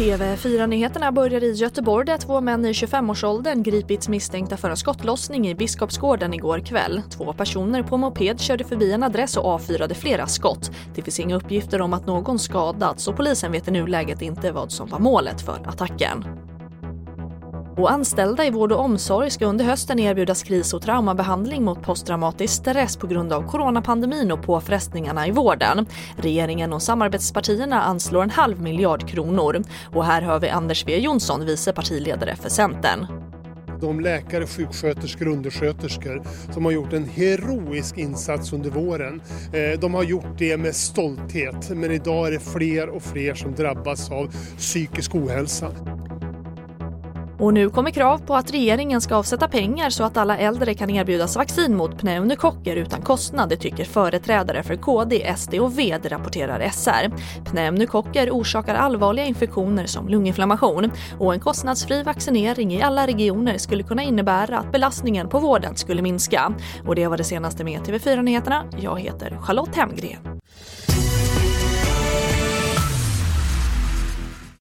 TV4-nyheterna börjar i Göteborg där två män i 25-årsåldern gripits misstänkta för en skottlossning i Biskopsgården igår kväll. Två personer på moped körde förbi en adress och avfyrade flera skott. Det finns inga uppgifter om att någon skadats och polisen vet i nuläget inte vad som var målet för attacken. Och anställda i vård och omsorg ska under hösten erbjudas kris och traumabehandling mot posttraumatisk stress på grund av coronapandemin och påfrestningarna i vården. Regeringen och samarbetspartierna anslår en halv miljard kronor. Och här hör vi Anders W Jonsson, vice partiledare för Centern de läkare, sjuksköterskor och undersköterskor som har gjort en heroisk insats under våren. Eh, de har gjort det med stolthet men idag är det fler och fler som drabbas av psykisk ohälsa. Och nu kommer krav på att regeringen ska avsätta pengar så att alla äldre kan erbjudas vaccin mot pneumokocker utan kostnad, det tycker företrädare för KD, SD och V, rapporterar SR. Pneumokocker orsakar allvarliga infektioner som lunginflammation och en kostnadsfri vaccinering i alla regioner skulle kunna innebära att belastningen på vården skulle minska. Och det var det senaste med TV4 Nyheterna. Jag heter Charlotte Hemgren.